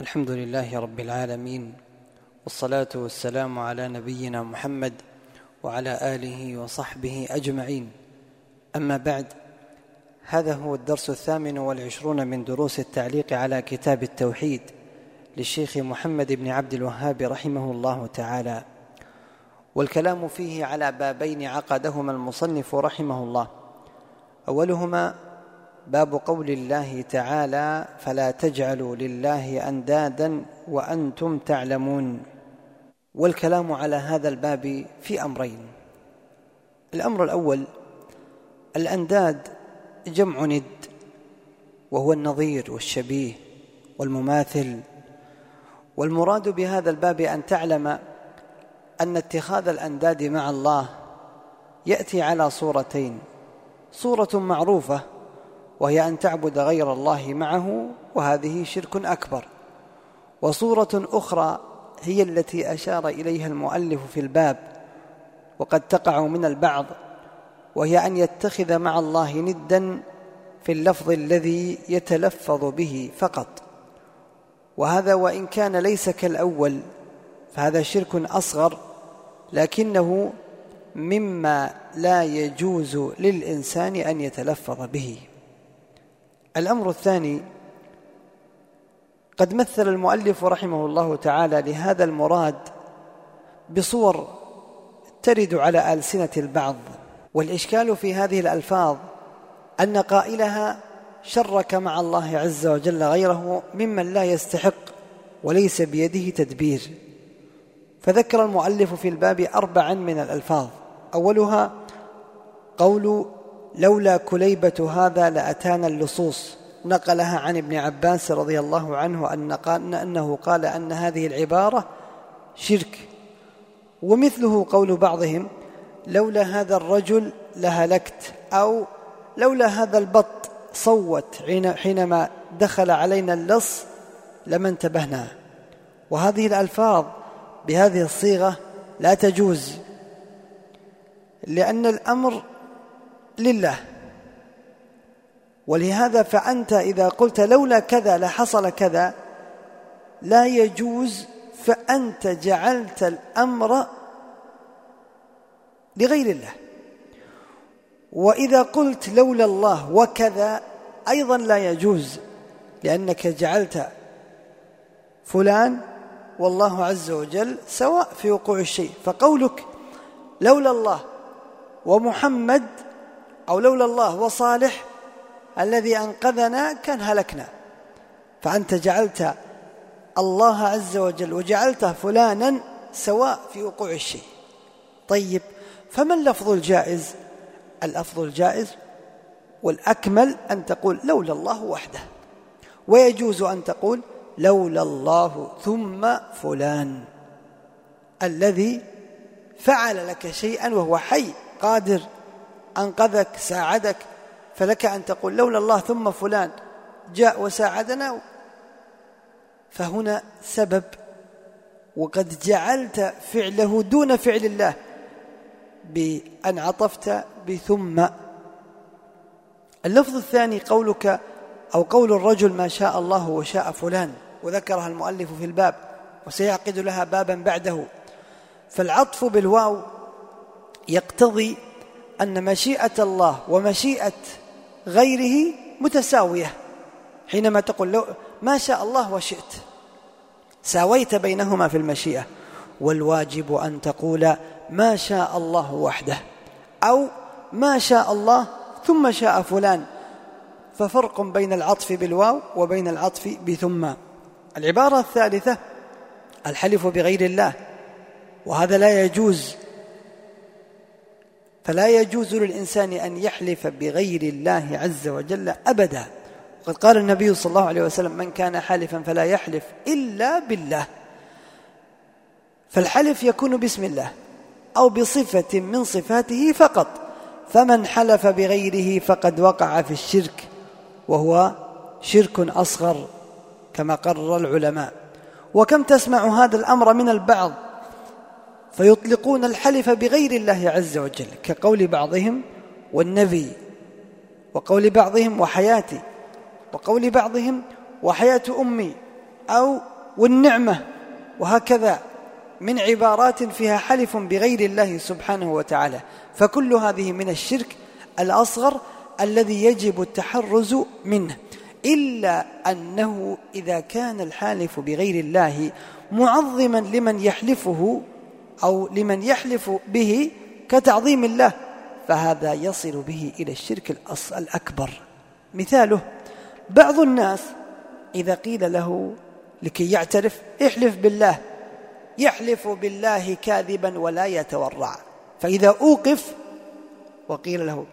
الحمد لله رب العالمين والصلاة والسلام على نبينا محمد وعلى آله وصحبه أجمعين. أما بعد هذا هو الدرس الثامن والعشرون من دروس التعليق على كتاب التوحيد للشيخ محمد بن عبد الوهاب رحمه الله تعالى. والكلام فيه على بابين عقدهما المصنف رحمه الله. أولهما باب قول الله تعالى فلا تجعلوا لله أندادا وأنتم تعلمون والكلام على هذا الباب في أمرين. الأمر الأول الأنداد جمع ند وهو النظير والشبيه والمماثل. والمراد بهذا الباب أن تعلم أن اتخاذ الأنداد مع الله يأتي على صورتين صورة معروفة وهي أن تعبد غير الله معه وهذه شرك أكبر. وصورة أخرى هي التي أشار إليها المؤلف في الباب وقد تقع من البعض وهي أن يتخذ مع الله ندا في اللفظ الذي يتلفظ به فقط. وهذا وإن كان ليس كالأول فهذا شرك أصغر لكنه مما لا يجوز للإنسان أن يتلفظ به. الأمر الثاني قد مثل المؤلف رحمه الله تعالى لهذا المراد بصور ترد على آلسنة البعض والإشكال في هذه الألفاظ أن قائلها شرك مع الله عز وجل غيره ممن لا يستحق وليس بيده تدبير. فذكر المؤلف في الباب اربعا من الألفاظ أولها قول لولا كليبة هذا لأتانا اللصوص. نقلها عن ابن عباس رضي الله عنه أن قال أنه قال أن هذه العبارة شرك. ومثله قول بعضهم لولا هذا الرجل لهلكت أو لولا هذا البط صوت حينما دخل علينا اللص لما انتبهنا. وهذه الألفاظ بهذه الصيغة لا تجوز لأن الأمر لله. ولهذا فأنت إذا قلت لولا كذا لحصل كذا لا يجوز فأنت جعلت الأمر لغير الله. وإذا قلت لولا الله وكذا أيضا لا يجوز لأنك جعلت فلان والله عز وجل سواء في وقوع الشيء. فقولك لولا الله ومحمد أو لولا الله وصالح الذي أنقذنا كان هلكنا. فأنت جعلت الله عز وجل وجعلته فلانا سواء في وقوع الشيء. طيب فما اللفظ الجائز؟ اللفظ الجائز والأكمل أن تقول لولا الله وحده. ويجوز أن تقول لولا الله ثم فلان الذي فعل لك شيئا وهو حي قادر أنقذك ساعدك فلك أن تقول لولا الله ثم فلان جاء وساعدنا. فهنا سبب وقد جعلت فعله دون فعل الله بأن عطفت بثم. اللفظ الثاني قولك أو قول الرجل ما شاء الله وشاء فلان وذكرها المؤلف في الباب وسيعقد لها بابا بعده. فالعطف بالواو يقتضي أن مشيئة الله ومشيئة غيره متساوية. حينما تقول لو ما شاء الله وشئت ساويت بينهما في المشيئة والواجب أن تقول ما شاء الله وحده أو ما شاء الله ثم شاء فلان. ففرق بين العطف بالواو وبين العطف بثم. العبارة الثالثة الحلف بغير الله وهذا لا يجوز. فلا يجوز للإنسان أن يحلف بغير الله عز وجل أبدا. وقد قال النبي صلى الله عليه وسلم من كان حالفا فلا يحلف إلا بالله. فالحلف يكون باسم الله أو بصفة من صفاته فقط. فمن حلف بغيره فقد وقع في الشرك وهو شرك أصغر كما قرر العلماء. وكم تسمع هذا الأمر من البعض؟ فيطلقون الحلف بغير الله عز وجل كقول بعضهم والنبي وقول بعضهم وحياتي وقول بعضهم وحياة أمي أو والنعمة وهكذا من عبارات فيها حلف بغير الله سبحانه وتعالى. فكل هذه من الشرك الأصغر الذي يجب التحرز منه. إلا أنه إذا كان الحالف بغير الله معظما لمن يحلفه أو لمن يحلف به كتعظيم الله فهذا يصل به إلى الشرك الأكبر. مثاله بعض الناس إذا قيل له لكي يعترف احلف بالله يحلف بالله كاذبا ولا يتورع. فإذا أوقف وقيل له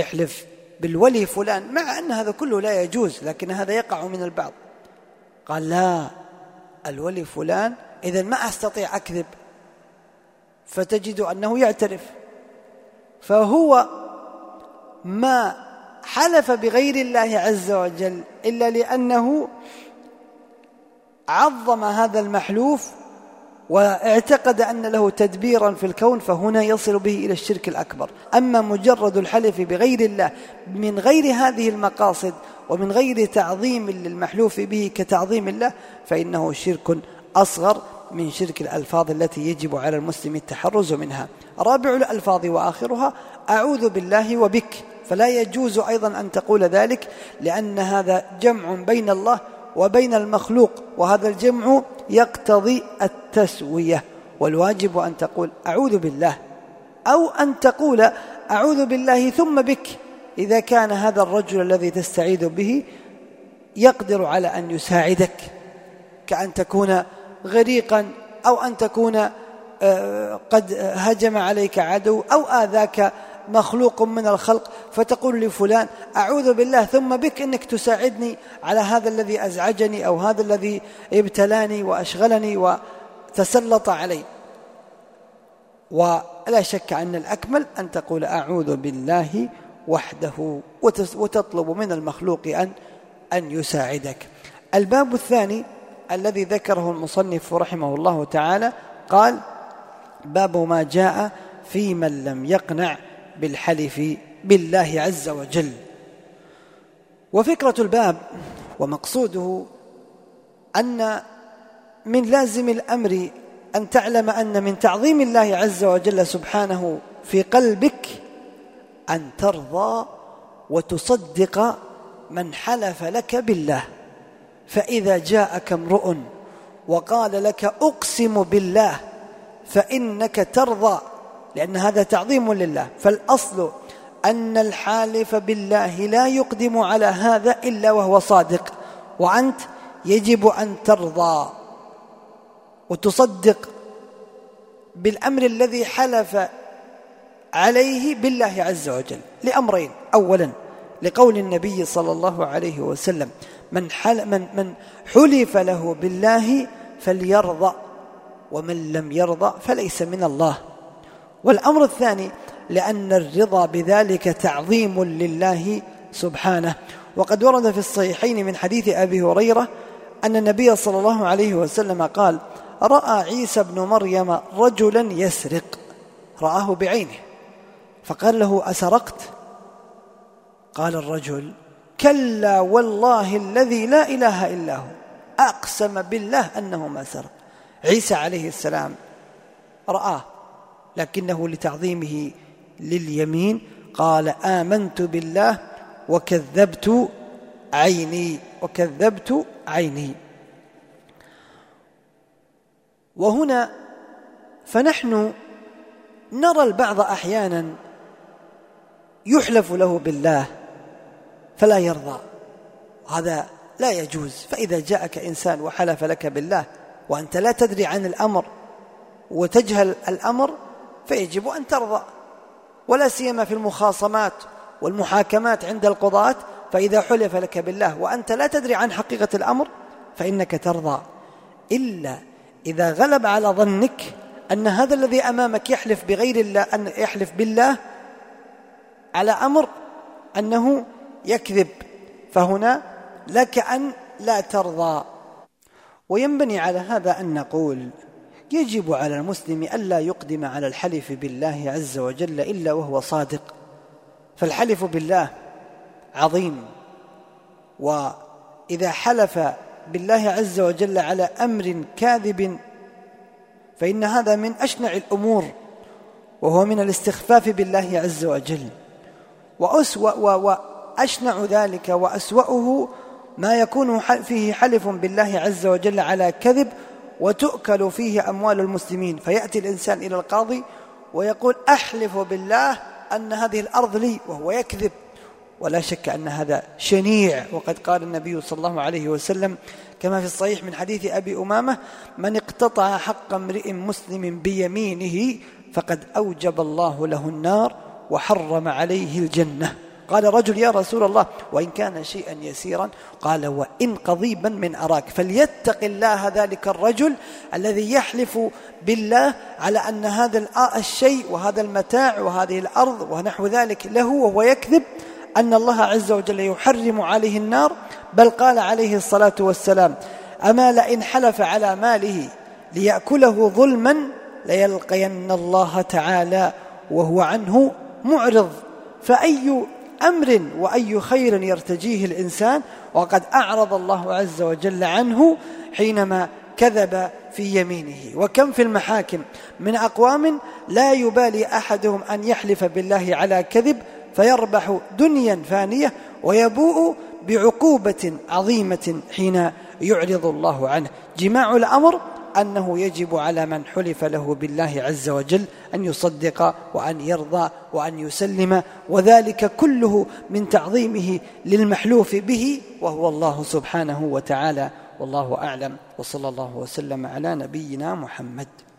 احلف بالولي فلان مع أن هذا كله لا يجوز لكن هذا يقع من البعض. قال لا الولي فلان إذا ما أستطيع أكذب. فتجد أنه يعترف. فهو ما حلف بغير الله عز وجل إلا لأنه عظم هذا المحلوف واعتقد أن له تدبيرا في الكون فهنا يصل به إلى الشرك الأكبر. أما مجرد الحلف بغير الله من غير هذه المقاصد ومن غير تعظيم للمحلوف به كتعظيم الله فإنه شرك أصغر من شرك الألفاظ التي يجب على المسلم التحرز منها. رابع الألفاظ وآخرها أعوذ بالله وبك. فلا يجوز أيضا أن تقول ذلك لأن هذا جمع بين الله وبين المخلوق وهذا الجمع يقتضي التسوية. والواجب أن تقول أعوذ بالله أو أن تقول أعوذ بالله ثم بك. إذا كان هذا الرجل الذي تستعيذ به يقدر على أن يساعدك كأن تكون غريقا أو أن تكون آه، قد هجم عليك عدو أو آذاك مخلوق من الخلق فتقول لفلان أعوذ بالله ثم بك أنك تساعدني على هذا الذي أزعجني أو هذا الذي ابتلاني وأشغلني وتسلط علي. ولا شك أن الأكمل أن تقول أعوذ بالله وحده وتطلب من المخلوق أن أن يساعدك. الباب الثاني الذي ذكره المصنف رحمه الله تعالى قال باب ما جاء في من لم يقنع بالحلف بالله عز وجل وفكرة الباب ومقصوده أن من لازم الأمر أن تعلم أن من تعظيم الله عز وجل سبحانه في قلبك أن ترضى وتصدق من حلف لك بالله. فإذا جاءك امرؤ وقال لك أقسم بالله فإنك ترضى لأن هذا تعظيم لله. فالأصل أن الحالف بالله لا يقدم على هذا إلا وهو صادق وأنت يجب أن ترضى. وتصدق بالأمر الذي حلف عليه بالله عز وجل لأمرين. أولا لقول النبي صلى الله عليه وسلم من, حل من, من حلف له بالله فليرضى ومن لم يرضى فليس من الله. والأمر الثاني لأن الرضا بذلك تعظيم لله سبحانه. وقد ورد في الصحيحين من حديث أبي هريرة أن النبي صلى الله عليه وسلم قال رأى عيسى بن مريم رجلا يسرق رآه بعينه فقال له أسرقت؟ قال الرجل كلا والله الذي لا إله إلا هو. أقسم بالله أنه ما سرق عيسى عليه السلام رآه لكنه لتعظيمه لليمين قال آمنت بالله وكذبت عيني وكذبت عيني. وهنا فنحن نرى البعض أحيانا يحلف له بالله فلا يرضى. هذا لا يجوز. فإذا جاءك إنسان وحلف لك بالله وأنت لا تدري عن الأمر وتجهل الأمر فيجب أن ترضى. ولا سيما في المخاصمات والمحاكمات عند القضاة فإذا حلف لك بالله وأنت لا تدري عن حقيقة الأمر فإنك ترضى. إلا إذا غلب على ظنك أن هذا الذي أمامك يحلف بغير الله أن يحلف بالله على أمر أنه يكذب فهنا لك أن لا ترضى. وينبني على هذا أن نقول يجب على المسلم ألا يقدم على الحلف بالله عز وجل إلا وهو صادق. فالحلف بالله عظيم. وإذا حلف بالله عز وجل على أمر كاذب فإن هذا من أشنع الأمور وهو من الاستخفاف بالله عز وجل. وأسوأ وأشنع ذلك وأسوأه ما يكون فيه حلف بالله عز وجل على كذب وتؤكل فيه أموال المسلمين. فيأتي الإنسان إلى القاضي ويقول أحلف بالله أن هذه الأرض لي وهو يكذب. ولا شك أن هذا شنيع. وقد قال النبي صلى الله عليه وسلم كما في الصحيح من حديث أبي أمامة من اقتطع حق امرئ مسلم بيمينه فقد أوجب الله له النار وحرم عليه الجنة. قال رجل يا رسول الله وإن كان شيئا يسيرا قال وإن قضيبا من أراك. فليتق الله ذلك الرجل الذي يحلف بالله على أن هذا الشيء وهذا المتاع وهذه الأرض ونحو ذلك له وهو يكذب أن الله عز وجل يحرم عليه النار. بل قال عليه الصلاة والسلام أما لئن حلف على ماله ليأكله ظلما ليلقين الله تعالى وهو عنه معرض. فأي أمر وأي خير يرتجيه الإنسان وقد أعرض الله عز وجل عنه حينما كذب في يمينه. وكم في المحاكم؟ من أقوام لا يبالي أحدهم أن يحلف بالله على كذب فيربح دنيا فانية ويبوء بعقوبة عظيمة حين يعرض الله عنه. جماع الأمر أنه يجب على من حلف له بالله عز وجل أن يصدق وأن يرضى وأن يسلم وذلك كله من تعظيمه للمحلوف به وهو الله سبحانه وتعالى. والله أعلم. وصلى الله وسلم على نبينا محمد.